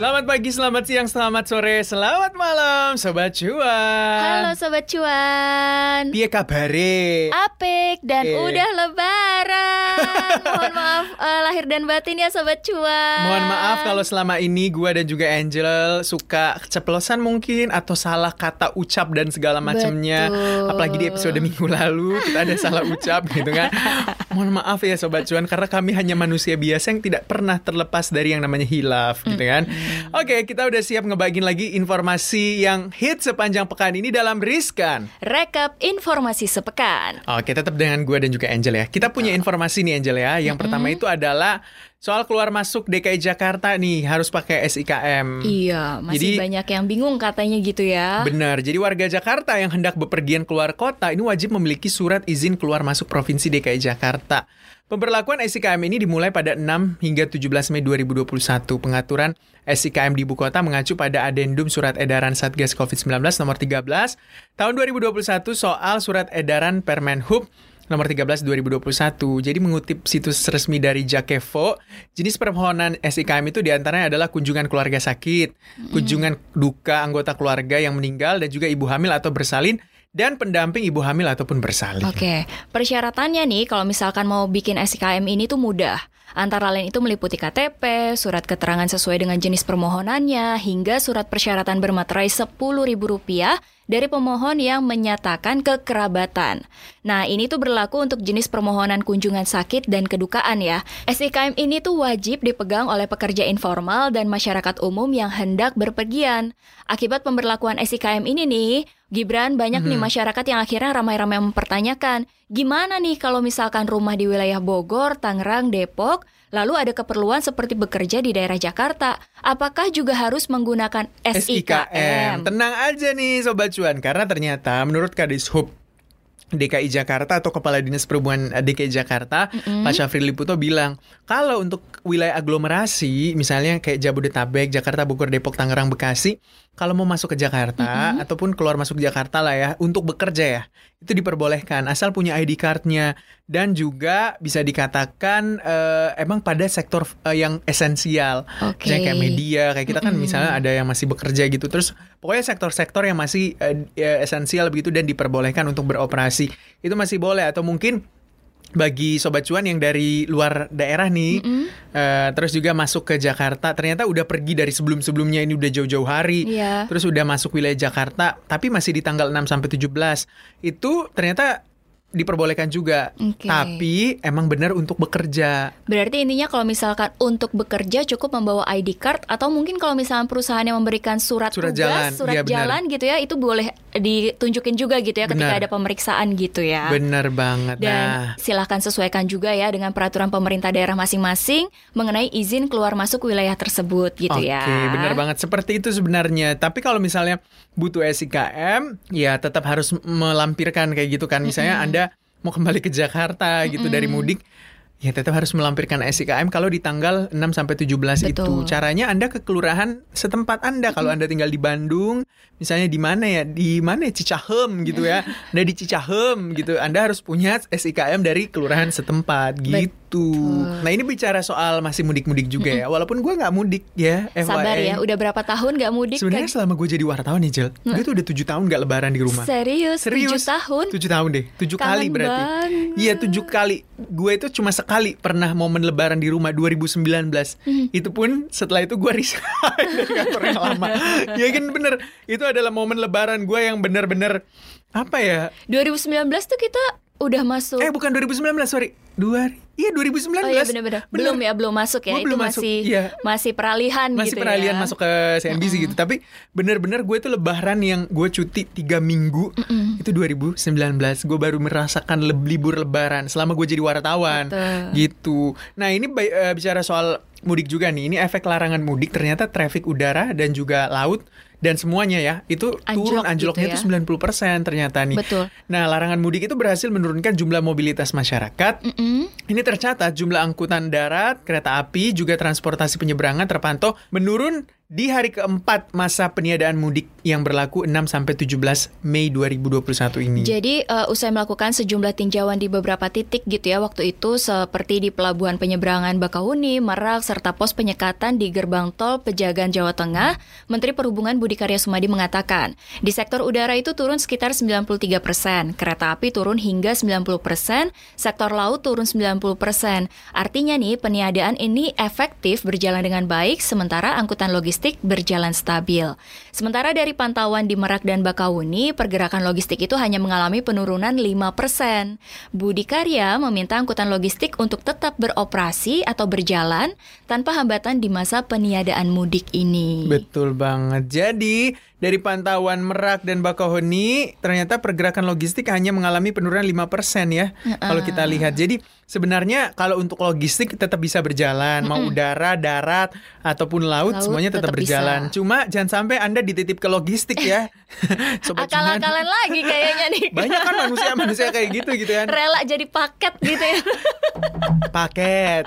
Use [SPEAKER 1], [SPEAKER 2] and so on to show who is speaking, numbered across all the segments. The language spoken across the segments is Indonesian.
[SPEAKER 1] Selamat pagi, selamat siang, selamat sore, selamat malam, Sobat Cuan.
[SPEAKER 2] Halo Sobat Cuan
[SPEAKER 1] Piye kabare?
[SPEAKER 2] Apik dan
[SPEAKER 1] Eh.
[SPEAKER 2] udah lebaran Mohon maaf eh, lahir dan batin ya Sobat Cuan
[SPEAKER 1] Mohon maaf kalau selama ini gua dan juga Angel suka keceplosan mungkin atau salah kata ucap dan segala macamnya. Apalagi di episode minggu lalu kita ada salah ucap gitu kan. Mohon maaf ya Sobat Cuan karena kami hanya manusia biasa yang tidak pernah terlepas dari yang namanya hilaf gitu kan. Oke, kita udah siap ngebagiin lagi informasi yang hit sepanjang pekan ini dalam Riskan.
[SPEAKER 2] Rekap informasi sepekan
[SPEAKER 1] Oke, tetap dengan gue dan juga Angel ya. Kita punya informasi nih Angel ya. Yang pertama itu adalah soal keluar masuk DKI Jakarta nih harus pakai SIKM.
[SPEAKER 2] Iya masih
[SPEAKER 1] Jadi-
[SPEAKER 2] banyak yang bingung katanya gitu ya
[SPEAKER 1] Benar. Jadi warga Jakarta yang hendak bepergian keluar kota ini wajib memiliki surat izin keluar masuk Provinsi DKI Jakarta. Pemberlakuan SIKM ini dimulai pada 6 hingga 17 Mei 2021. Pengaturan SIKM di ibu kota mengacu pada adendum surat edaran Satgas COVID-19 nomor 13 tahun 2021 soal surat edaran Permenhub nomor 13 2021. Jadi mengutip situs resmi dari Jakevo, jenis permohonan SIKM itu di antaranya adalah kunjungan keluarga sakit, kunjungan duka anggota keluarga yang meninggal dan juga ibu hamil atau bersalin dan pendamping ibu hamil ataupun bersalin.
[SPEAKER 2] Oke, persyaratannya nih kalau misalkan mau bikin SIKM ini tuh mudah. Antara lain itu meliputi KTP, surat keterangan sesuai dengan jenis permohonannya, hingga surat persyaratan bermaterai Rp10.000 dari pemohon yang menyatakan kekerabatan. Nah, ini tuh berlaku untuk jenis permohonan kunjungan sakit dan kedukaan ya. SIKM ini tuh wajib dipegang oleh pekerja informal dan masyarakat umum yang hendak berpergian. Akibat pemberlakuan SIKM ini nih, Gibran banyak nih masyarakat yang akhirnya ramai-ramai mempertanyakan, gimana nih kalau misalkan rumah di wilayah Bogor, Tangerang, Depok, lalu ada keperluan seperti bekerja di daerah Jakarta, apakah juga harus menggunakan SIKM?
[SPEAKER 1] Tenang aja nih Sobat Cuan, karena ternyata menurut Kadishub DKI Jakarta atau Kepala Dinas Perhubungan DKI Jakarta, Pak Syafri Liputo bilang, kalau untuk wilayah aglomerasi, misalnya kayak Jabodetabek, Jakarta, Bogor, Depok, Tangerang, Bekasi, kalau mau masuk ke Jakarta ataupun keluar masuk Jakarta lah ya, untuk bekerja ya, itu diperbolehkan asal punya ID cardnya. Dan juga bisa dikatakan eh, emang pada sektor eh, yang esensial. Misalnya kayak media, kayak kita kan misalnya ada yang masih bekerja gitu, terus pokoknya sektor-sektor yang masih eh, esensial begitu dan diperbolehkan untuk beroperasi itu masih boleh atau mungkin bagi sobat cuan yang dari luar daerah nih, eh, terus juga masuk ke Jakarta, ternyata udah pergi dari sebelum-sebelumnya ini udah jauh-jauh hari,
[SPEAKER 2] Iya.
[SPEAKER 1] terus udah masuk wilayah Jakarta, tapi masih di tanggal 6 sampai 17 itu ternyata diperbolehkan juga,
[SPEAKER 2] Oke.
[SPEAKER 1] tapi emang benar untuk bekerja.
[SPEAKER 2] Berarti intinya kalau misalkan untuk bekerja cukup membawa ID card atau mungkin kalau misalkan perusahaan yang memberikan surat,
[SPEAKER 1] Surat
[SPEAKER 2] tugas,
[SPEAKER 1] jalan,
[SPEAKER 2] surat
[SPEAKER 1] benar.
[SPEAKER 2] jalan gitu ya, itu boleh ditunjukin juga gitu ya ketika
[SPEAKER 1] Benar.
[SPEAKER 2] ada pemeriksaan gitu ya.
[SPEAKER 1] Bener banget.
[SPEAKER 2] Dan
[SPEAKER 1] nah,
[SPEAKER 2] silahkan sesuaikan juga ya dengan peraturan pemerintah daerah masing-masing mengenai izin keluar masuk wilayah tersebut gitu
[SPEAKER 1] Oke,
[SPEAKER 2] ya.
[SPEAKER 1] benar banget. Seperti itu sebenarnya. Tapi kalau misalnya butuh SIKM, ya tetap harus melampirkan kayak gitu kan. Misalnya Anda mau kembali ke Jakarta gitu dari mudik, ya tetap harus melampirkan SIKM kalau di tanggal 6 sampai 17 itu.
[SPEAKER 2] Betul.
[SPEAKER 1] Caranya Anda ke kelurahan setempat Anda. Kalau Anda tinggal di Bandung, misalnya di mana ya? Di mana ya? Cicahem gitu ya. Anda di Cicahem gitu. Anda harus punya SIKM dari kelurahan setempat gitu. Nah, ini bicara soal masih mudik-mudik juga ya. Walaupun gue nggak mudik ya,
[SPEAKER 2] Sabar
[SPEAKER 1] FYI.
[SPEAKER 2] ya, udah berapa tahun gak mudik
[SPEAKER 1] Sebenarnya
[SPEAKER 2] kan?
[SPEAKER 1] selama gue jadi wartawan nih Jel, gue tuh udah tujuh tahun gak lebaran di rumah.
[SPEAKER 2] Serius,
[SPEAKER 1] Serius?
[SPEAKER 2] tujuh tahun?
[SPEAKER 1] Tujuh tahun deh, tujuh
[SPEAKER 2] Kangen
[SPEAKER 1] kali berarti. Iya tujuh kali. Gue itu cuma sekali pernah momen lebaran di rumah 2019.
[SPEAKER 2] Hmm.
[SPEAKER 1] Itu pun setelah itu gue resign dari kantor yang lama. ya kan bener, itu adalah momen lebaran gue yang bener-bener apa ya?
[SPEAKER 2] 2019 tuh kita udah masuk.
[SPEAKER 1] Eh bukan 2019 sorry, dua iya 2019.
[SPEAKER 2] Oh iya benar-benar. Belum ya, belum masuk ya.
[SPEAKER 1] Gua
[SPEAKER 2] itu
[SPEAKER 1] belum masuk,
[SPEAKER 2] masih
[SPEAKER 1] iya.
[SPEAKER 2] masih peralihan
[SPEAKER 1] masih
[SPEAKER 2] gitu
[SPEAKER 1] peralihan
[SPEAKER 2] ya.
[SPEAKER 1] masuk ke CNBC gitu tapi bener-bener gue tuh lebaran yang gue cuti tiga minggu itu 2019 gue baru merasakan le- libur lebaran selama gue jadi wartawan
[SPEAKER 2] Betul.
[SPEAKER 1] gitu nah ini eh, bicara soal mudik juga nih ini efek larangan mudik ternyata traffic udara dan juga laut dan semuanya ya itu turun
[SPEAKER 2] Anjlok
[SPEAKER 1] anjloknya
[SPEAKER 2] gitu
[SPEAKER 1] itu 90% ternyata nih
[SPEAKER 2] Betul.
[SPEAKER 1] nah larangan mudik itu berhasil menurunkan jumlah mobilitas masyarakat
[SPEAKER 2] Mm-mm.
[SPEAKER 1] ini tercatat jumlah angkutan darat, kereta api, juga transportasi penyeberangan terpantau menurun di hari keempat masa peniadaan mudik yang berlaku 6 sampai 17 Mei 2021 ini.
[SPEAKER 2] Jadi uh, usai melakukan sejumlah tinjauan di beberapa titik gitu ya waktu itu seperti di pelabuhan penyeberangan Bakahuni, Merak serta pos penyekatan di gerbang tol Pejagan Jawa Tengah, Menteri Perhubungan Budi Karya Sumadi mengatakan, di sektor udara itu turun sekitar 93 persen, kereta api turun hingga 90 persen, sektor laut turun 90 persen. Artinya nih peniadaan ini efektif berjalan dengan baik sementara angkutan logistik logistik berjalan stabil. Sementara dari pantauan di Merak dan Bakahuni, pergerakan logistik itu hanya mengalami penurunan 5%. Budi Karya meminta angkutan logistik untuk tetap beroperasi atau berjalan tanpa hambatan di masa peniadaan mudik ini.
[SPEAKER 1] Betul banget. Jadi, dari pantauan Merak dan Bakahuni, ternyata pergerakan logistik hanya mengalami penurunan 5% ya. Uh. Kalau kita lihat. Jadi, sebenarnya kalau untuk logistik tetap bisa berjalan, mau udara, darat ataupun laut, laut semuanya tetap, tetap berjalan. Bisa. Cuma jangan sampai Anda dititip ke logistik ya.
[SPEAKER 2] Akal-akalan lagi kayaknya nih.
[SPEAKER 1] Banyak kan manusia-manusia kayak gitu gitu kan.
[SPEAKER 2] Rela jadi paket gitu ya.
[SPEAKER 1] paket,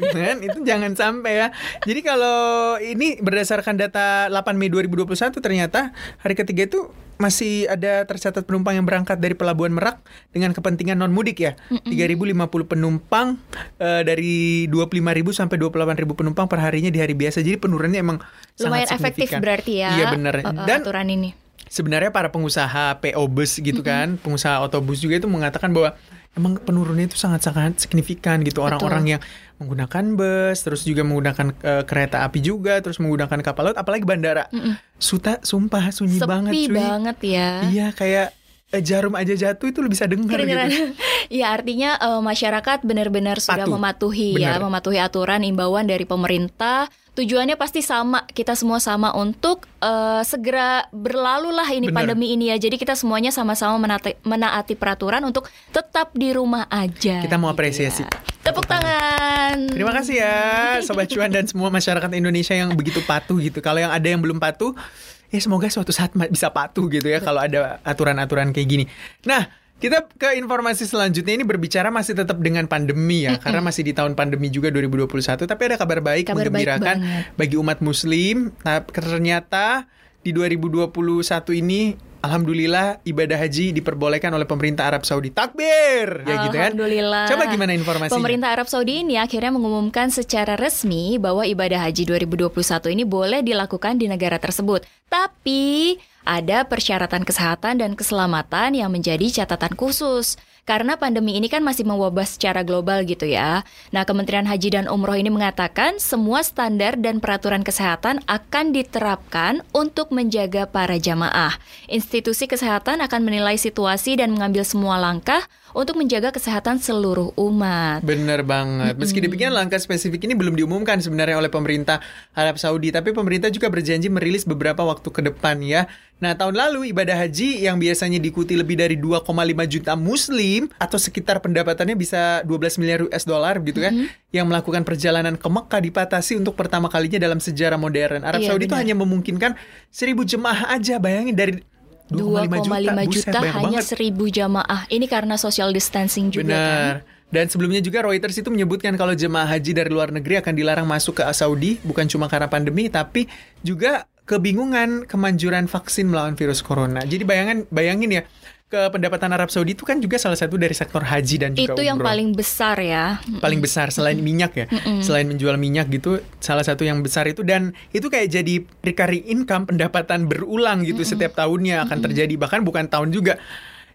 [SPEAKER 1] gitu kan? Itu jangan sampai ya. Jadi kalau ini berdasarkan data 8 Mei 2021 ternyata hari ketiga itu masih ada tercatat penumpang yang berangkat dari Pelabuhan Merak dengan kepentingan non mudik ya. Mm -mm. 3050 penumpang uh, dari 25.000 sampai 28.000 penumpang per harinya di hari biasa. Jadi penurunannya emang
[SPEAKER 2] lumayan
[SPEAKER 1] sangat
[SPEAKER 2] efektif berarti ya.
[SPEAKER 1] Iya benar.
[SPEAKER 2] Dan aturan ini.
[SPEAKER 1] Sebenarnya para pengusaha PO bus gitu mm -hmm. kan, pengusaha otobus juga itu mengatakan bahwa emang penurunannya itu sangat-sangat signifikan gitu orang-orang yang menggunakan bus, terus juga menggunakan uh, kereta api juga, terus menggunakan kapal laut, apalagi bandara. Mm -mm. Suta, sumpah sunyi
[SPEAKER 2] Sepi
[SPEAKER 1] banget cuy.
[SPEAKER 2] banget ya.
[SPEAKER 1] Iya kayak jarum aja jatuh itu bisa dengar gitu.
[SPEAKER 2] Iya artinya uh, masyarakat benar-benar sudah mematuhi ya, Bener. ya, mematuhi aturan imbauan dari pemerintah tujuannya pasti sama kita semua sama untuk uh, segera berlalu lah ini Bener. pandemi ini ya jadi kita semuanya sama-sama menaati, menaati peraturan untuk tetap di rumah aja
[SPEAKER 1] kita mau gitu apresiasi
[SPEAKER 2] ya. tepuk tangan
[SPEAKER 1] terima kasih ya sobat cuan dan semua masyarakat Indonesia yang begitu patuh gitu kalau yang ada yang belum patuh ya semoga suatu saat bisa patuh gitu ya kalau ada aturan-aturan kayak gini nah kita ke informasi selanjutnya ini berbicara masih tetap dengan pandemi ya, mm -mm. karena masih di tahun pandemi juga 2021. Tapi ada kabar baik kabar menggembirakan baik bagi umat Muslim. Nah, ternyata di 2021 ini Alhamdulillah ibadah haji diperbolehkan oleh pemerintah Arab Saudi. Takbir!
[SPEAKER 2] Ya gitu kan. Alhamdulillah.
[SPEAKER 1] Coba gimana informasinya?
[SPEAKER 2] Pemerintah Arab Saudi ini akhirnya mengumumkan secara resmi bahwa ibadah haji 2021 ini boleh dilakukan di negara tersebut. Tapi ada persyaratan kesehatan dan keselamatan yang menjadi catatan khusus. Karena pandemi ini kan masih mewabah secara global gitu ya. Nah, Kementerian Haji dan Umroh ini mengatakan semua standar dan peraturan kesehatan akan diterapkan untuk menjaga para jamaah. Institusi kesehatan akan menilai situasi dan mengambil semua langkah untuk menjaga kesehatan seluruh umat.
[SPEAKER 1] Bener banget. Meski demikian langkah spesifik ini belum diumumkan sebenarnya oleh pemerintah Arab Saudi, tapi pemerintah juga berjanji merilis beberapa waktu ke depan ya. Nah, tahun lalu ibadah haji yang biasanya diikuti lebih dari 2,5 juta muslim atau sekitar pendapatannya bisa 12 miliar US dollar gitu kan, mm -hmm. yang melakukan perjalanan ke Mekah dipatasi untuk pertama kalinya dalam sejarah modern. Arab iya, Saudi itu hanya memungkinkan 1000 jemaah aja, bayangin dari
[SPEAKER 2] 2,5 juta, juta Buset, hanya seribu jamaah. Ini karena social distancing juga
[SPEAKER 1] Benar.
[SPEAKER 2] kan.
[SPEAKER 1] Dan sebelumnya juga Reuters itu menyebutkan kalau jemaah haji dari luar negeri akan dilarang masuk ke Saudi bukan cuma karena pandemi tapi juga kebingungan kemanjuran vaksin melawan virus corona. Jadi bayangan bayangin ya ke pendapatan Arab Saudi itu kan juga salah satu dari sektor haji dan juga
[SPEAKER 2] Itu yang paling besar ya.
[SPEAKER 1] Paling besar selain minyak ya. Selain menjual minyak gitu, salah satu yang besar itu. Dan itu kayak jadi recurring income pendapatan berulang gitu setiap tahunnya akan terjadi. Bahkan bukan tahun juga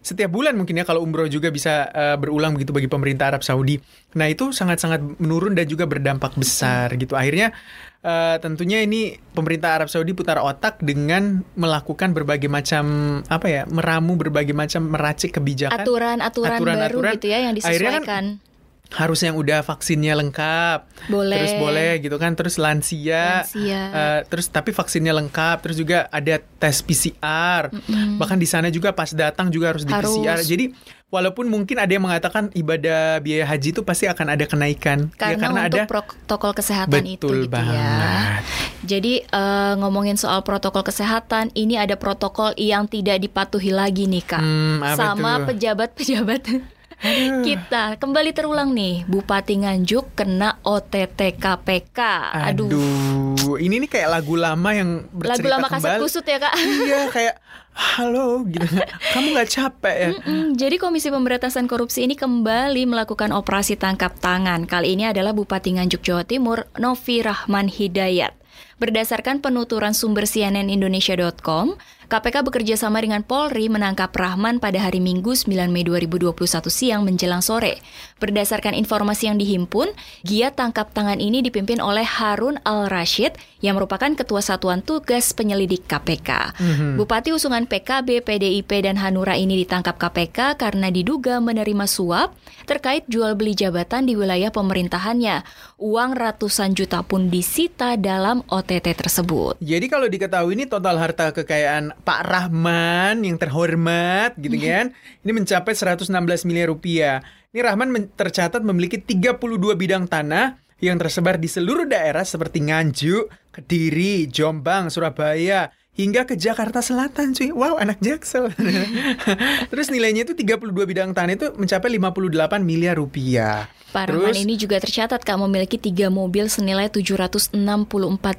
[SPEAKER 1] setiap bulan mungkin ya kalau umroh juga bisa uh, berulang begitu bagi pemerintah Arab Saudi. Nah itu sangat-sangat menurun dan juga berdampak besar gitu. Akhirnya uh, tentunya ini pemerintah Arab Saudi putar otak dengan melakukan berbagai macam apa ya meramu berbagai macam meracik kebijakan
[SPEAKER 2] aturan-aturan baru gitu ya yang disesuaikan. Kan,
[SPEAKER 1] harus yang udah vaksinnya lengkap
[SPEAKER 2] boleh
[SPEAKER 1] terus boleh gitu kan terus lansia, lansia. Uh, terus tapi vaksinnya lengkap terus juga ada tes PCR mm -hmm. bahkan di sana juga pas datang juga harus di harus. PCR jadi walaupun mungkin ada yang mengatakan ibadah biaya haji itu pasti akan ada kenaikan
[SPEAKER 2] karena, ya, karena untuk ada protokol kesehatan
[SPEAKER 1] betul
[SPEAKER 2] itu gitu ya.
[SPEAKER 1] banget. ya
[SPEAKER 2] jadi uh, ngomongin soal protokol kesehatan ini ada protokol yang tidak dipatuhi lagi nih kak hmm, sama pejabat-pejabat kita kembali terulang nih, Bupati Nganjuk kena OTT KPK.
[SPEAKER 1] Aduh. Aduh. Ini nih kayak lagu lama yang bercerita
[SPEAKER 2] Lagu lama kaset
[SPEAKER 1] kembali.
[SPEAKER 2] kusut ya kak.
[SPEAKER 1] Iya kayak halo gitu. Kamu nggak capek ya?
[SPEAKER 2] Mm, Jadi Komisi Pemberantasan Korupsi ini kembali melakukan operasi tangkap tangan. Kali ini adalah Bupati Nganjuk Jawa Timur, Novi Rahman Hidayat. Berdasarkan penuturan sumber CNN Indonesia.com, KPK bekerja sama dengan Polri menangkap Rahman pada hari Minggu 9 Mei 2021 siang menjelang sore. Berdasarkan informasi yang dihimpun, giat tangkap tangan ini dipimpin oleh Harun Al-Rashid yang merupakan Ketua Satuan Tugas Penyelidik KPK. Bupati usungan PKB, PDIP, dan Hanura ini ditangkap KPK karena diduga menerima suap terkait jual beli jabatan di wilayah pemerintahannya. Uang ratusan juta pun disita dalam OTT tersebut.
[SPEAKER 1] Jadi kalau diketahui ini total harta kekayaan Pak Rahman yang terhormat gitu kan, ini mencapai 116 miliar rupiah. Ini Rahman tercatat memiliki 32 bidang tanah yang tersebar di seluruh daerah seperti Nganjuk, Kediri, Jombang, Surabaya, hingga ke Jakarta Selatan cuy. Wow, anak Jaksel. Terus nilainya itu 32 bidang tanah itu mencapai 58 miliar rupiah.
[SPEAKER 2] Pak
[SPEAKER 1] Terus
[SPEAKER 2] Rahman ini juga tercatat Kak memiliki tiga mobil senilai 764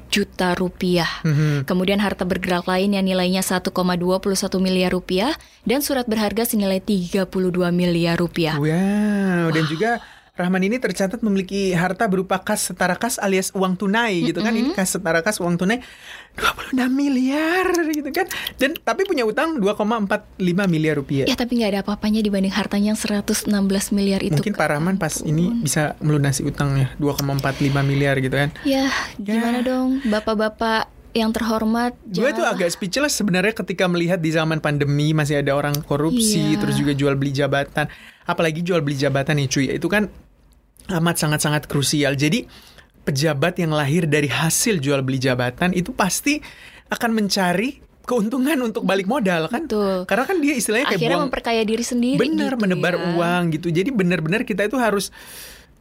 [SPEAKER 2] juta rupiah.
[SPEAKER 1] Mhm.
[SPEAKER 2] Kemudian harta bergerak lain yang nilainya 1,21 miliar rupiah dan surat berharga senilai 32 miliar rupiah.
[SPEAKER 1] Wow, dan juga Rahman ini tercatat memiliki harta berupa kas setara kas alias uang tunai gitu kan. Ini kas setara kas uang tunai 26 miliar gitu kan. Dan tapi punya utang 2,45 miliar rupiah.
[SPEAKER 2] Ya tapi nggak ada apa-apanya dibanding hartanya yang 116 miliar itu.
[SPEAKER 1] Mungkin. Pak Rahman pas ini bisa melunasi utangnya 2,45 miliar gitu kan.
[SPEAKER 2] Ya gimana dong bapak-bapak yang terhormat.
[SPEAKER 1] Gue tuh agak speechless sebenarnya ketika melihat di zaman pandemi masih ada orang korupsi,
[SPEAKER 2] Iya.
[SPEAKER 1] terus juga jual beli jabatan. Apalagi jual beli jabatan nih cuy, itu kan amat sangat-sangat krusial. Jadi pejabat yang lahir dari hasil jual beli jabatan itu pasti akan mencari keuntungan untuk balik modal kan?
[SPEAKER 2] Betul.
[SPEAKER 1] Karena kan dia istilahnya kayak
[SPEAKER 2] akhirnya
[SPEAKER 1] buang
[SPEAKER 2] memperkaya diri sendiri.
[SPEAKER 1] benar
[SPEAKER 2] gitu
[SPEAKER 1] menebar
[SPEAKER 2] ya.
[SPEAKER 1] uang gitu. Jadi benar-benar kita itu harus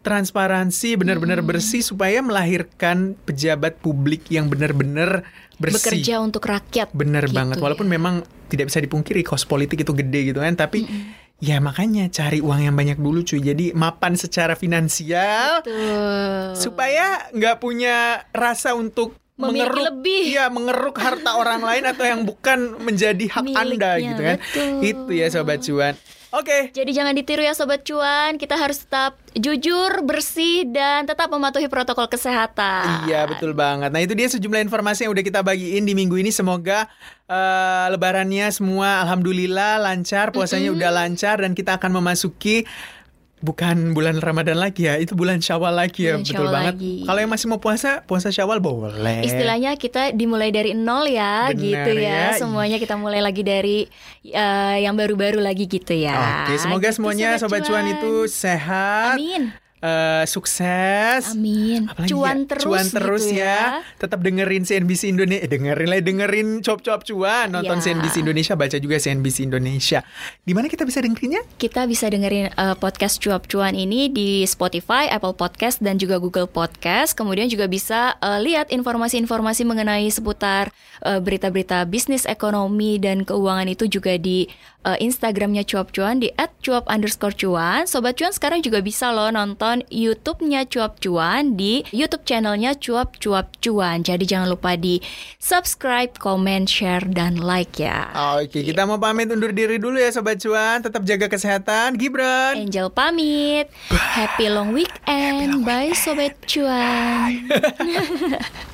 [SPEAKER 1] transparansi, benar-benar bersih supaya melahirkan pejabat publik yang benar-benar bersih.
[SPEAKER 2] Bekerja untuk rakyat.
[SPEAKER 1] Bener
[SPEAKER 2] gitu
[SPEAKER 1] banget. Walaupun
[SPEAKER 2] ya.
[SPEAKER 1] memang tidak bisa dipungkiri kos politik itu gede gitu kan, tapi ya makanya cari uang yang banyak dulu cuy. Jadi mapan secara finansial
[SPEAKER 2] Betul.
[SPEAKER 1] supaya nggak punya rasa untuk
[SPEAKER 2] Memiliki
[SPEAKER 1] mengeruk
[SPEAKER 2] lebih.
[SPEAKER 1] iya mengeruk harta orang lain atau yang bukan menjadi hak Anda
[SPEAKER 2] Miliknya,
[SPEAKER 1] gitu kan.
[SPEAKER 2] betul.
[SPEAKER 1] Itu ya sobat cuan. Oke.
[SPEAKER 2] Jadi jangan ditiru ya sobat cuan, kita harus tetap jujur, bersih dan tetap mematuhi protokol kesehatan.
[SPEAKER 1] Iya betul banget. Nah itu dia sejumlah informasi yang udah kita bagiin di minggu ini. Semoga eh, lebarannya semua alhamdulillah lancar, puasanya udah lancar dan kita akan memasuki bukan bulan Ramadan lagi ya, itu bulan Syawal lagi ya,
[SPEAKER 2] Bulan
[SPEAKER 1] betul
[SPEAKER 2] Syawal
[SPEAKER 1] banget.
[SPEAKER 2] lagi.
[SPEAKER 1] Kalau yang masih mau puasa, puasa Syawal boleh.
[SPEAKER 2] Istilahnya kita dimulai dari nol ya,
[SPEAKER 1] Benar
[SPEAKER 2] gitu
[SPEAKER 1] ya.
[SPEAKER 2] ya. Semuanya kita mulai lagi dari eh, yang baru-baru lagi gitu ya.
[SPEAKER 1] Oke, semoga
[SPEAKER 2] Gitu,
[SPEAKER 1] semuanya sobat cuan itu sehat,
[SPEAKER 2] Amin.
[SPEAKER 1] Eh, sukses.
[SPEAKER 2] Amin.
[SPEAKER 1] Apalagi
[SPEAKER 2] cuan
[SPEAKER 1] ya?
[SPEAKER 2] terus
[SPEAKER 1] cuan terus
[SPEAKER 2] gitu
[SPEAKER 1] ya. Tetap dengerin CNBC Indonesia, eh, dengerin lah dengerin cop-cop cuan, nonton
[SPEAKER 2] Ya.
[SPEAKER 1] CNBC Indonesia, baca juga CNBC Indonesia. Di mana kita bisa dengerinnya?
[SPEAKER 2] Kita bisa dengerin eh, podcast cuap cuan ini di Spotify, Apple Podcast dan juga Google Podcast. Kemudian juga bisa eh, lihat informasi-informasi mengenai seputar eh, berita-berita bisnis, ekonomi dan keuangan itu juga di eh, Instagramnya cuap cuan di @cuap underscore cuan. Sobat cuan sekarang juga bisa loh nonton YouTube-nya cuap cuan di YouTube channelnya cuap cuap cuan. Jadi jangan lupa di subscribe, comment, share dan like ya.
[SPEAKER 1] Oke, kita mau pamit undur diri dulu ya Sobat Cuan. Tetap jaga kesehatan. Gibran.
[SPEAKER 2] Angel pamit. Happy long weekend. Bye sobat cuan.